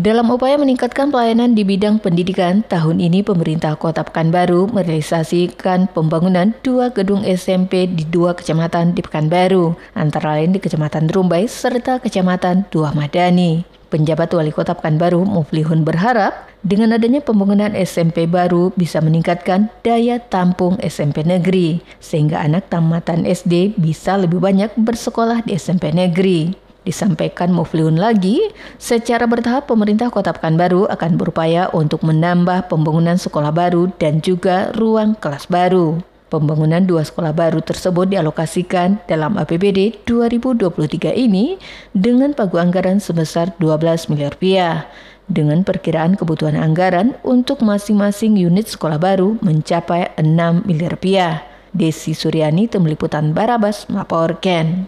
Dalam upaya meningkatkan pelayanan di bidang pendidikan, tahun ini pemerintah Kota Pekanbaru merealisasikan pembangunan dua gedung SMP di dua kecamatan di Pekanbaru, antara lain di Kecamatan Rumbai serta Kecamatan Dua Madani. Penjabat Wali Kota Pekanbaru, Muflihun berharap dengan adanya pembangunan SMP baru bisa meningkatkan daya tampung SMP negeri, sehingga anak tamatan SD bisa lebih banyak bersekolah di SMP negeri. Disampaikan Mufliun lagi, secara bertahap pemerintah Kota Pekanbaru akan berupaya untuk menambah pembangunan sekolah baru dan juga ruang kelas baru. Pembangunan dua sekolah baru tersebut dialokasikan dalam APBD 2023 ini dengan pagu anggaran sebesar 12 miliar rupiah dengan perkiraan kebutuhan anggaran untuk masing-masing unit sekolah baru mencapai 6 miliar rupiah. Desi Suryani, Tim Liputan Barabas, melaporkan.